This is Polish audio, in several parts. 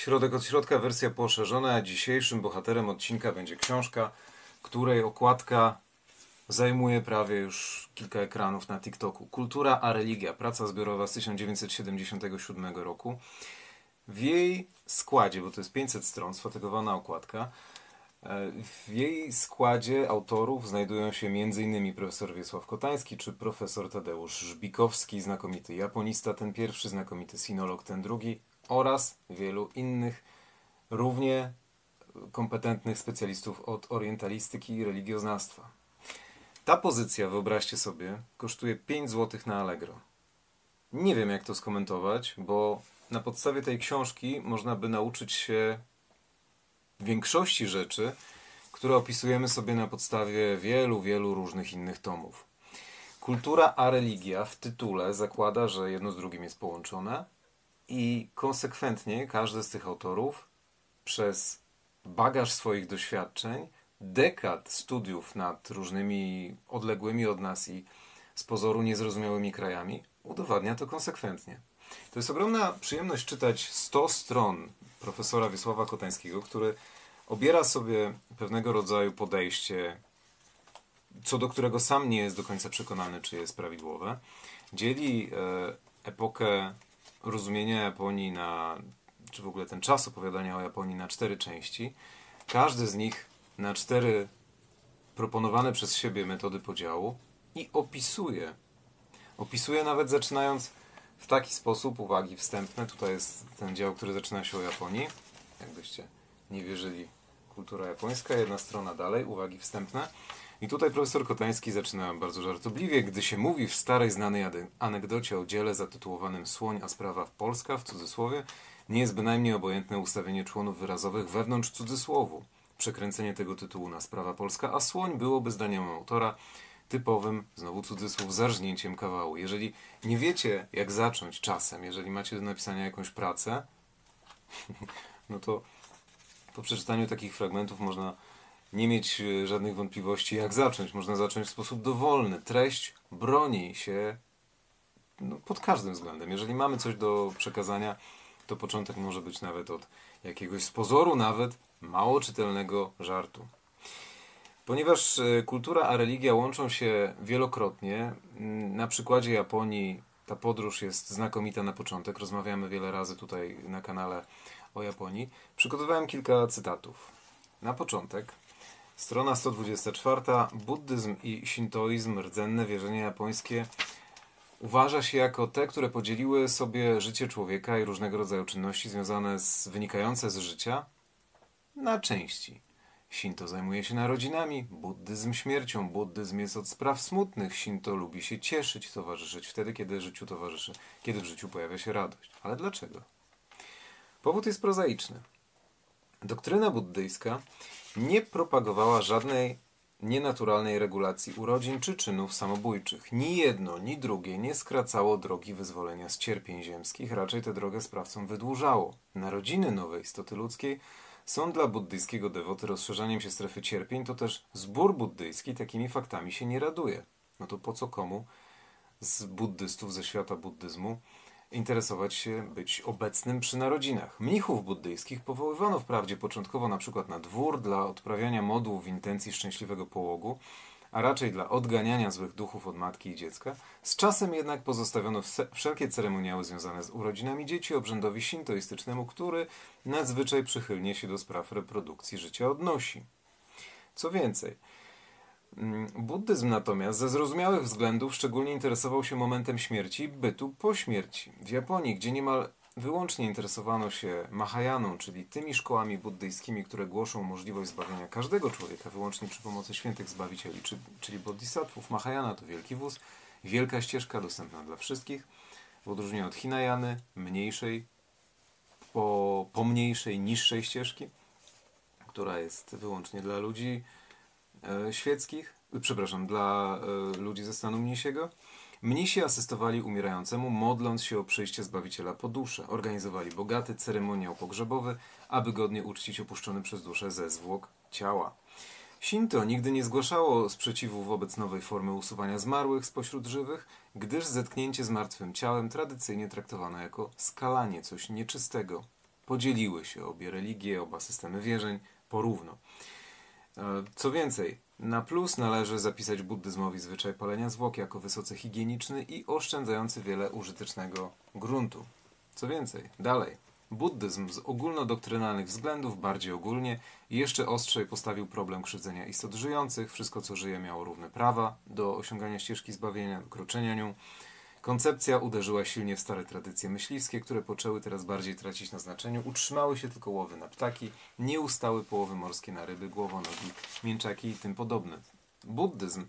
Środek od środka, wersja poszerzona, a dzisiejszym bohaterem odcinka będzie książka, której okładka zajmuje prawie już kilka ekranów na TikToku. Kultura a religia, praca zbiorowa z 1977 roku. W jej składzie, bo to jest 500 stron, sfatygowana okładka, w jej składzie autorów znajdują się m.in. profesor Wiesław Kotański czy profesor Tadeusz Żbikowski, znakomity japonista, ten pierwszy, znakomity sinolog, ten drugi, oraz wielu innych równie kompetentnych specjalistów od orientalistyki i religioznawstwa. Ta pozycja, wyobraźcie sobie, kosztuje 5 zł na Allegro. Nie wiem, jak to skomentować, bo na podstawie tej książki można by nauczyć się większości rzeczy, które opisujemy sobie na podstawie wielu, wielu różnych innych tomów. Kultura a religia w tytule zakłada, że jedno z drugim jest połączone, i konsekwentnie każdy z tych autorów przez bagaż swoich doświadczeń, dekad studiów nad różnymi odległymi od nas i z pozoru niezrozumiałymi krajami, udowadnia to konsekwentnie. To jest ogromna przyjemność czytać 100 stron profesora Wiesława Kotańskiego, który obiera sobie pewnego rodzaju podejście, co do którego sam nie jest do końca przekonany, czy jest prawidłowe. Dzieli e, epokę rozumienia Japonii na, czy w ogóle ten czas opowiadania o Japonii na cztery części. Każdy z nich na cztery proponowane przez siebie metody podziału i opisuje. Opisuje nawet zaczynając w taki sposób, uwagi wstępne, tutaj jest ten dział, który zaczyna się o Japonii, jakbyście nie wierzyli, kultura japońska, jedna strona dalej, uwagi wstępne. I tutaj profesor Kotański zaczyna bardzo żartobliwie, gdy się mówi w starej znanej anegdocie o dziele zatytułowanym Słoń, a sprawa Polska, w cudzysłowie, nie jest bynajmniej obojętne ustawienie członów wyrazowych wewnątrz cudzysłowu. Przekręcenie tego tytułu na sprawa Polska, a Słoń byłoby zdaniem autora typowym, znowu cudzysłów, zarżnięciem kawału. Jeżeli nie wiecie, jak zacząć czasem, jeżeli macie do napisania jakąś pracę, no to po przeczytaniu takich fragmentów można nie mieć e, żadnych wątpliwości, jak zacząć. Można zacząć w sposób dowolny. Treść broni się no, pod każdym względem. Jeżeli mamy coś do przekazania, to początek może być nawet od jakiegoś z pozoru nawet mało czytelnego żartu. Ponieważ e, kultura a religia łączą się wielokrotnie, na przykładzie Japonii ta podróż jest znakomita na początek. Rozmawiamy wiele razy tutaj na kanale o Japonii. Przygotowałem kilka cytatów. Na początek Strona 124. Buddyzm i shintoizm, rdzenne wierzenia japońskie, uważa się jako te, które podzieliły sobie życie człowieka i różnego rodzaju czynności związane z, wynikające z życia na części. Shinto zajmuje się narodzinami, buddyzm śmiercią, buddyzm jest od spraw smutnych, Shinto lubi się cieszyć, towarzyszyć wtedy, kiedy życiu towarzyszy, kiedy w życiu pojawia się radość. Ale dlaczego? Powód jest prozaiczny. Doktryna buddyjska nie propagowała żadnej nienaturalnej regulacji urodzin czy czynów samobójczych. Ni jedno, ni drugie nie skracało drogi wyzwolenia z cierpień ziemskich, raczej tę drogę sprawcom wydłużało. Narodziny nowej istoty ludzkiej są dla buddyjskiego dewoty rozszerzaniem się strefy cierpień, to też zbór buddyjski takimi faktami się nie raduje. No to po co komu z buddystów ze świata buddyzmu interesować się, być obecnym przy narodzinach. Mnichów buddyjskich powoływano wprawdzie początkowo na przykład na dwór dla odprawiania modłów w intencji szczęśliwego połogu, a raczej dla odganiania złych duchów od matki i dziecka. Z czasem jednak pozostawiono wszelkie ceremoniały związane z urodzinami dzieci obrzędowi sintoistycznemu, który nadzwyczaj przychylnie się do spraw reprodukcji życia odnosi. Co więcej, buddyzm natomiast ze zrozumiałych względów szczególnie interesował się momentem śmierci bytu po śmierci. W Japonii, gdzie niemal wyłącznie interesowano się Mahajaną, czyli tymi szkołami buddyjskimi, które głoszą możliwość zbawienia każdego człowieka wyłącznie przy pomocy świętych zbawicieli, czyli bodhisattvów. Mahayana to wielki wóz, wielka ścieżka dostępna dla wszystkich, w odróżnieniu od Hinayany, mniejszej, po, pomniejszej, niższej ścieżki, która jest wyłącznie dla ludzi świeckich, przepraszam, dla e, ludzi ze stanu mnisiego. Mnisi asystowali umierającemu, modląc się o przyjście Zbawiciela po duszę. Organizowali bogaty ceremoniał pogrzebowy, aby godnie uczcić opuszczony przez duszę ze zwłok ciała. Shinto nigdy nie zgłaszało sprzeciwu wobec nowej formy usuwania zmarłych spośród żywych, gdyż zetknięcie z martwym ciałem tradycyjnie traktowano jako skalanie, coś nieczystego. podzieliły się obie religie, oba systemy wierzeń porówno. E, co więcej, na plus należy zapisać buddyzmowi zwyczaj palenia zwłok jako wysoce higieniczny i oszczędzający wiele użytecznego gruntu. Co więcej, dalej. Buddyzm z ogólnodoktrynalnych względów bardziej ogólnie jeszcze ostrzej postawił problem krzywdzenia istot żyjących. Wszystko, co żyje, miało równe prawa do osiągania ścieżki zbawienia, do kroczenia nią. Koncepcja uderzyła silnie w stare tradycje myśliwskie, które poczęły teraz bardziej tracić na znaczeniu. Utrzymały się tylko łowy na ptaki, nie ustały połowy morskie na ryby, głowonogi, mięczaki i tym podobne. Buddyzm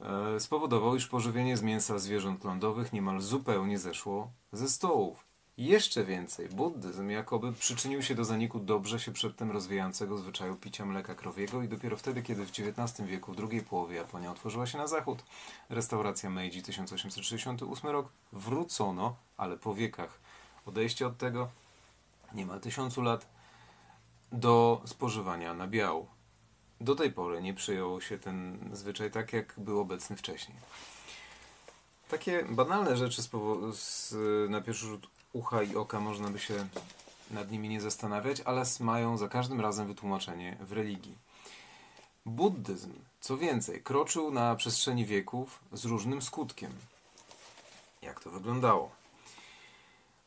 e, spowodował, iż pożywienie z mięsa zwierząt lądowych niemal zupełnie zeszło ze stołów. Jeszcze więcej, buddyzm jakoby przyczynił się do zaniku dobrze się przedtem rozwijającego zwyczaju picia mleka krowiego i dopiero wtedy, kiedy w XIX wieku, w drugiej połowie Japonia otworzyła się na zachód, restauracja Meiji 1868 rok, wrócono, ale po wiekach odejście od tego, niemal tysiącu lat, do spożywania nabiału. Do tej pory nie przyjął się ten zwyczaj tak, jak był obecny wcześniej. Takie banalne rzeczy z, na pierwszy rzut ucha i oka można by się nad nimi nie zastanawiać, ale mają za każdym razem wytłumaczenie w religii. Buddyzm, co więcej, kroczył na przestrzeni wieków z różnym skutkiem. Jak to wyglądało?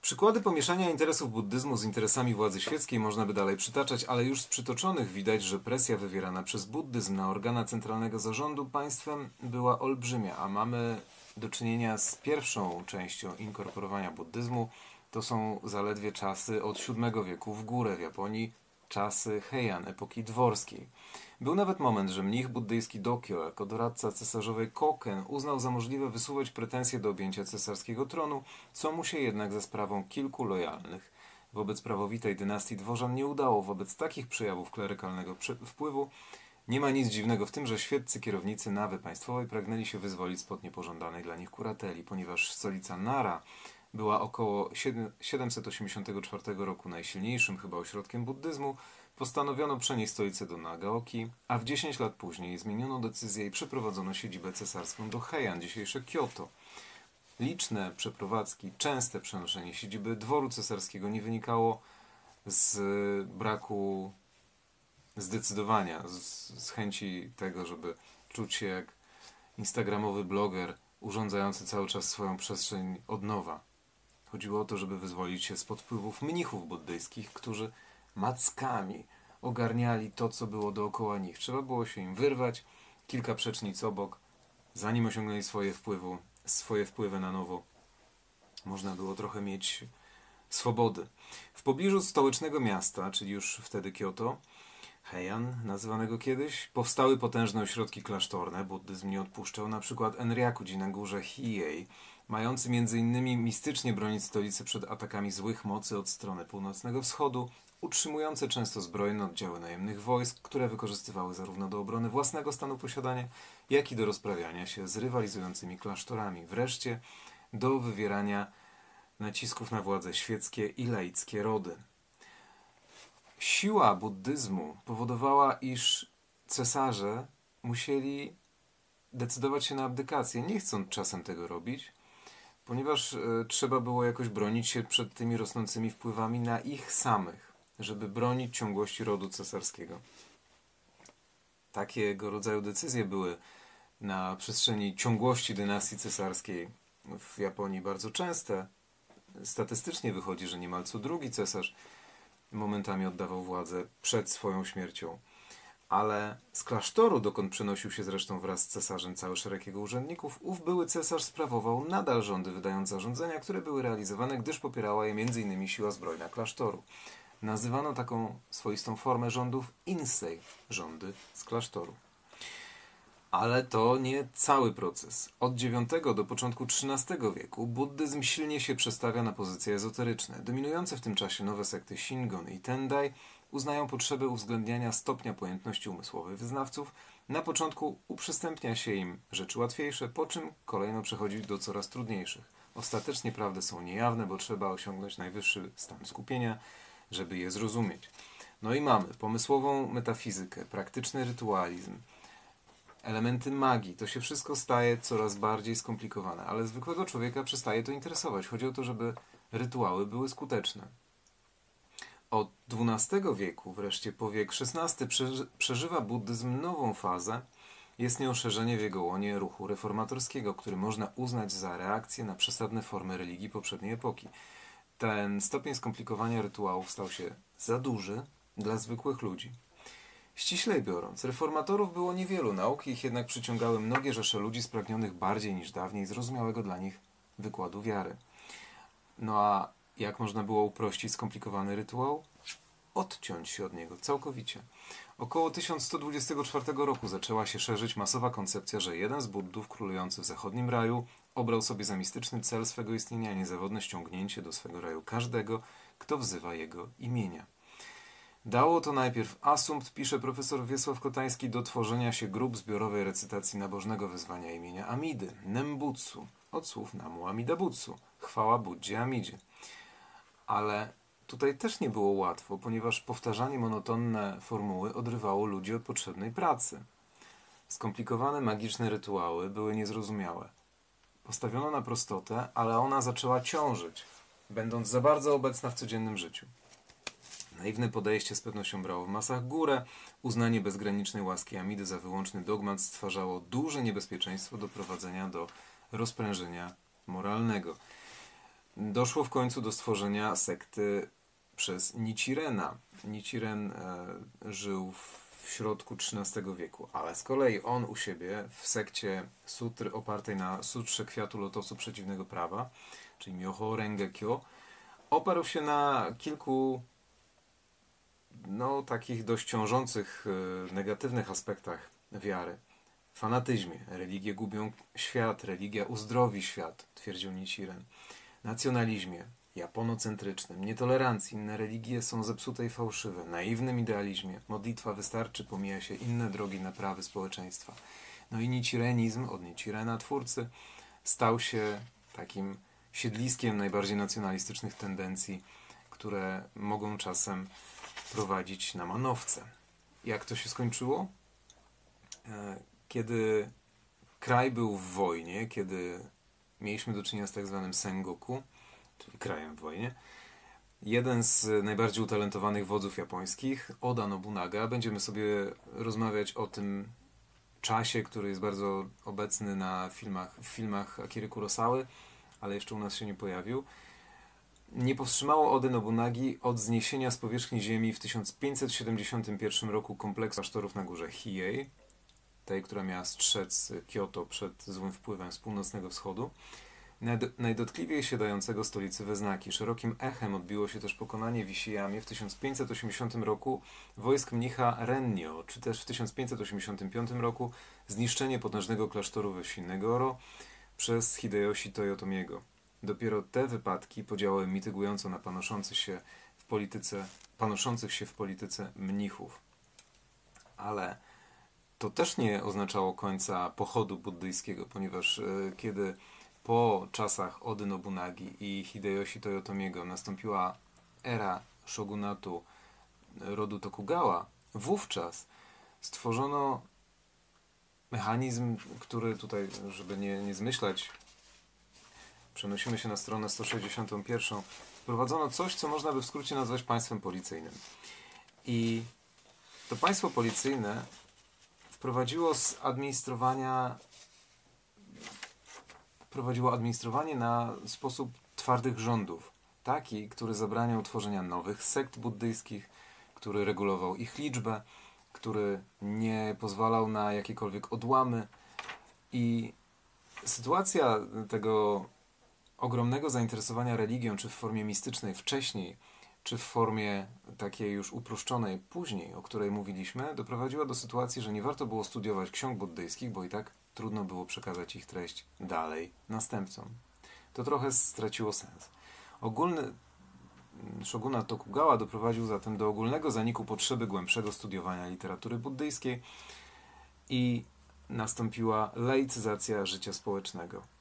Przykłady pomieszania interesów buddyzmu z interesami władzy świeckiej można by dalej przytaczać, ale już z przytoczonych widać, że presja wywierana przez buddyzm na organa centralnego zarządu państwem była olbrzymia, a mamy do czynienia z pierwszą częścią inkorporowania buddyzmu, to są zaledwie czasy od VII wieku w górę w Japonii, czasy Heian, epoki dworskiej. Był nawet moment, że mnich buddyjski Dokyo, jako doradca cesarzowej Koken, uznał za możliwe wysuwać pretensje do objęcia cesarskiego tronu, co mu się jednak za sprawą kilku lojalnych wobec prawowitej dynastii dworzan nie udało. Wobec takich przejawów klerykalnego wpływu nie ma nic dziwnego w tym, że świeccy kierownicy nawy państwowej pragnęli się wyzwolić spod niepożądanej dla nich kurateli, ponieważ stolica Nara była około 784 roku najsilniejszym chyba ośrodkiem buddyzmu, postanowiono przenieść stolicę do Nagaoki, a w 10 lat później zmieniono decyzję i przeprowadzono siedzibę cesarską do Heian, dzisiejsze Kyoto. Liczne przeprowadzki, częste przenoszenie siedziby dworu cesarskiego nie wynikało z braku zdecydowania, z, z chęci tego, żeby czuć się jak instagramowy bloger urządzający cały czas swoją przestrzeń od nowa. Chodziło o to, żeby wyzwolić się spod wpływów mnichów buddyjskich, którzy mackami ogarniali to, co było dookoła nich. Trzeba było się im wyrwać, kilka przecznic obok, zanim osiągnęli swoje, wpływu, swoje wpływy na nowo. Można było trochę mieć swobody. W pobliżu stołecznego miasta, czyli już wtedy Kyoto, Heian, nazywanego kiedyś, powstały potężne ośrodki klasztorne. Buddyzm nie odpuszczał, na przykład Enryakuji na górze Hiei, mający m.in. mistycznie bronić stolicy przed atakami złych mocy od strony północnego wschodu, utrzymujące często zbrojne oddziały najemnych wojsk, które wykorzystywały zarówno do obrony własnego stanu posiadania, jak i do rozprawiania się z rywalizującymi klasztorami. Wreszcie do wywierania nacisków na władze świeckie i laickie rody. Siła buddyzmu powodowała, iż cesarze musieli decydować się na abdykację, nie chcąc czasem tego robić, ponieważ y, trzeba było jakoś bronić się przed tymi rosnącymi wpływami na ich samych, żeby bronić ciągłości rodu cesarskiego. Takiego rodzaju decyzje były na przestrzeni ciągłości dynastii cesarskiej w Japonii bardzo częste. Statystycznie wychodzi, że niemal co drugi cesarz momentami oddawał władzę przed swoją śmiercią. Ale z klasztoru, dokąd przenosił się zresztą wraz z cesarzem cały szereg jego urzędników, ów były cesarz sprawował nadal rządy, wydając zarządzenia, które były realizowane, gdyż popierała je m.in. siła zbrojna klasztoru. Nazywano taką swoistą formę rządów insei, rządy z klasztoru. Ale to nie cały proces. Od IX do początku XIII wieku buddyzm silnie się przestawia na pozycje ezoteryczne. Dominujące w tym czasie nowe sekty Shingon i Tendai uznają potrzebę uwzględniania stopnia pojętności umysłowej wyznawców. Na początku uprzystępnia się im rzeczy łatwiejsze, po czym kolejno przechodzi do coraz trudniejszych. Ostatecznie prawdy są niejawne, bo trzeba osiągnąć najwyższy stan skupienia, żeby je zrozumieć. No i mamy pomysłową metafizykę, praktyczny rytualizm, elementy magii. To się wszystko staje coraz bardziej skomplikowane, ale zwykłego człowieka przestaje to interesować. Chodzi o to, żeby rytuały były skuteczne. Od XII wieku, wreszcie po wiek XVI, przeży- przeżywa buddyzm nową fazę. Jest nią szerzenie w jego łonie ruchu reformatorskiego, który można uznać za reakcję na przesadne formy religii poprzedniej epoki. Ten stopień skomplikowania rytuałów stał się za duży dla zwykłych ludzi. Ściślej biorąc, reformatorów było niewielu, nauki ich jednak przyciągały mnogie rzesze ludzi spragnionych bardziej niż dawniej zrozumiałego dla nich wykładu wiary. No a jak można było uprościć skomplikowany rytuał? Odciąć się od niego całkowicie. Około 1124 roku zaczęła się szerzyć masowa koncepcja, że jeden z buddów królujący w zachodnim raju obrał sobie za mistyczny cel swego istnienia niezawodne ściągnięcie do swego raju każdego, kto wzywa jego imienia. Dało to najpierw asumpt, pisze profesor Wiesław Kotański, do tworzenia się grup zbiorowej recytacji nabożnego wyzwania imienia Amidy, Nembutsu, od słów Namu Amida Butsu, chwała Buddzie Amidzie. Ale tutaj też nie było łatwo, ponieważ powtarzanie monotonne formuły odrywało ludzi od potrzebnej pracy. Skomplikowane magiczne rytuały były niezrozumiałe. Postawiono na prostotę, ale ona zaczęła ciążyć, będąc za bardzo obecna w codziennym życiu. Naiwne podejście z pewnością brało w masach górę, uznanie bezgranicznej łaski Amidy za wyłączny dogmat stwarzało duże niebezpieczeństwo doprowadzenia do rozprężenia moralnego. Doszło w końcu do stworzenia sekty przez Nichirena. Nichiren e, żył w środku XIII wieku, ale z kolei on u siebie w sekcie sutry opartej na sutrze kwiatu lotosu przeciwnego prawa, czyli Myoho Renge Kyo, oparł się na kilku no, takich dość ciążących, e, negatywnych aspektach wiary. Fanatyzmie. Religie gubią świat, religia uzdrowi świat, twierdził Nichiren. Nacjonalizmie, japonocentrycznym, nietolerancji, inne religie są zepsute i fałszywe, naiwnym idealizmie, modlitwa wystarczy, pomija się inne drogi naprawy społeczeństwa. No i Nichirenizm od Nichirena, twórcy, stał się takim siedliskiem najbardziej nacjonalistycznych tendencji, które mogą czasem prowadzić na manowce. Jak to się skończyło? E, Kiedy kraj był w wojnie, kiedy mieliśmy do czynienia z tak zwanym Sengoku, czyli krajem w wojnie, jeden z najbardziej utalentowanych wodzów japońskich, Oda Nobunaga, będziemy sobie rozmawiać o tym czasie, który jest bardzo obecny na filmach, w filmach Akiry Kurosawy, ale jeszcze u nas się nie pojawił, nie powstrzymało Ody Nobunagi od zniesienia z powierzchni ziemi w 1571 roku kompleksu klasztorów na górze Hiei, tej, która miała strzec Kyoto przed złym wpływem z północnego wschodu, Najd- najdotkliwiej siadającego stolicy we znaki. Szerokim echem odbiło się też pokonanie w Isiyamie w 1580 roku wojsk mnicha Rennyo, czy też w 1585 roku zniszczenie potężnego klasztoru we wsi Negoro przez Hideyoshi Toyotomiego. Dopiero te wypadki podziałały mitygująco na panoszący się w polityce, panoszących się w polityce mnichów. Ale to też nie oznaczało końca pochodu buddyjskiego, ponieważ e, kiedy po czasach Ody Nobunagi i Hideyoshi Toyotomiego nastąpiła era shogunatu rodu Tokugawa, wówczas stworzono mechanizm, który tutaj, żeby nie, nie zmyślać, przenosimy się na stronę 161, wprowadzono coś, co można by w skrócie nazwać państwem policyjnym. I to państwo policyjne wprowadziło z administrowania prowadziło administrowanie na sposób twardych rządów. Taki, który zabraniał tworzenia nowych sekt buddyjskich, który regulował ich liczbę, który nie pozwalał na jakiekolwiek odłamy. I sytuacja tego ogromnego zainteresowania religią, czy w formie mistycznej wcześniej, czy w formie takiej już uproszczonej później, o której mówiliśmy, doprowadziła do sytuacji, że nie warto było studiować ksiąg buddyjskich, bo i tak trudno było przekazać ich treść dalej następcom. To trochę straciło sens. Ogólny shogunat Tokugawa doprowadził zatem do ogólnego zaniku potrzeby głębszego studiowania literatury buddyjskiej i nastąpiła laicyzacja życia społecznego.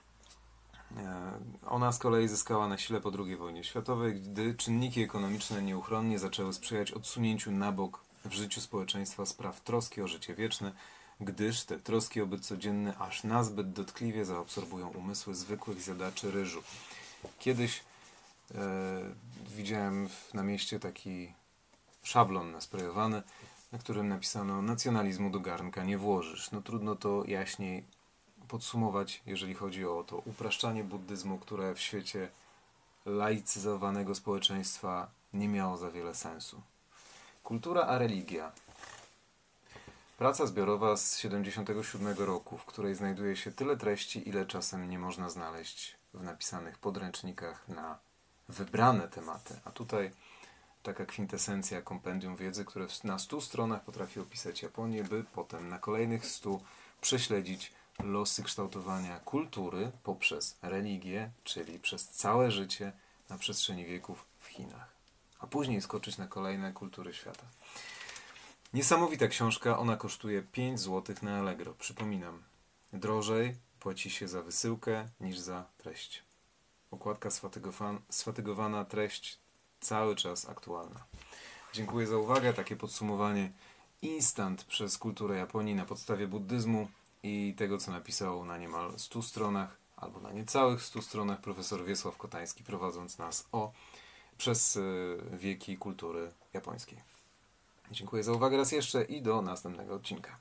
E, Ona z kolei zyskała na sile po II wojnie światowej, gdy czynniki ekonomiczne nieuchronnie zaczęły sprzyjać odsunięciu na bok w życiu społeczeństwa spraw troski o życie wieczne, gdyż te troski o byt codzienny aż nazbyt dotkliwie zaabsorbują umysły zwykłych zjadaczy ryżu. Kiedyś e, widziałem w, na mieście taki szablon nasprejowany, na którym napisano nacjonalizmu do garnka nie włożysz. No trudno to jaśniej podsumować, jeżeli chodzi o to upraszczanie buddyzmu, które w świecie laicyzowanego społeczeństwa nie miało za wiele sensu. Kultura a religia. Praca zbiorowa z 77 roku, w której znajduje się tyle treści, ile czasem nie można znaleźć w napisanych podręcznikach na wybrane tematy. A tutaj taka kwintesencja kompendium wiedzy, które na 100 stronach potrafi opisać Japonię, by potem na kolejnych 100 prześledzić losy kształtowania kultury poprzez religię, czyli przez całe życie na przestrzeni wieków w Chinach. A później skoczyć na kolejne kultury świata. Niesamowita książka, ona kosztuje 5 zł na Allegro. Przypominam, drożej płaci się za wysyłkę niż za treść. Okładka sfatygowana, treść cały czas aktualna. Dziękuję za uwagę. Takie podsumowanie instant przez kulturę Japonii na podstawie buddyzmu i tego, co napisał na niemal 100 stronach, albo na niecałych 100 stronach profesor Wiesław Kotański, prowadząc nas o przez y, wieki kultury japońskiej. Dziękuję za uwagę raz jeszcze i do następnego odcinka.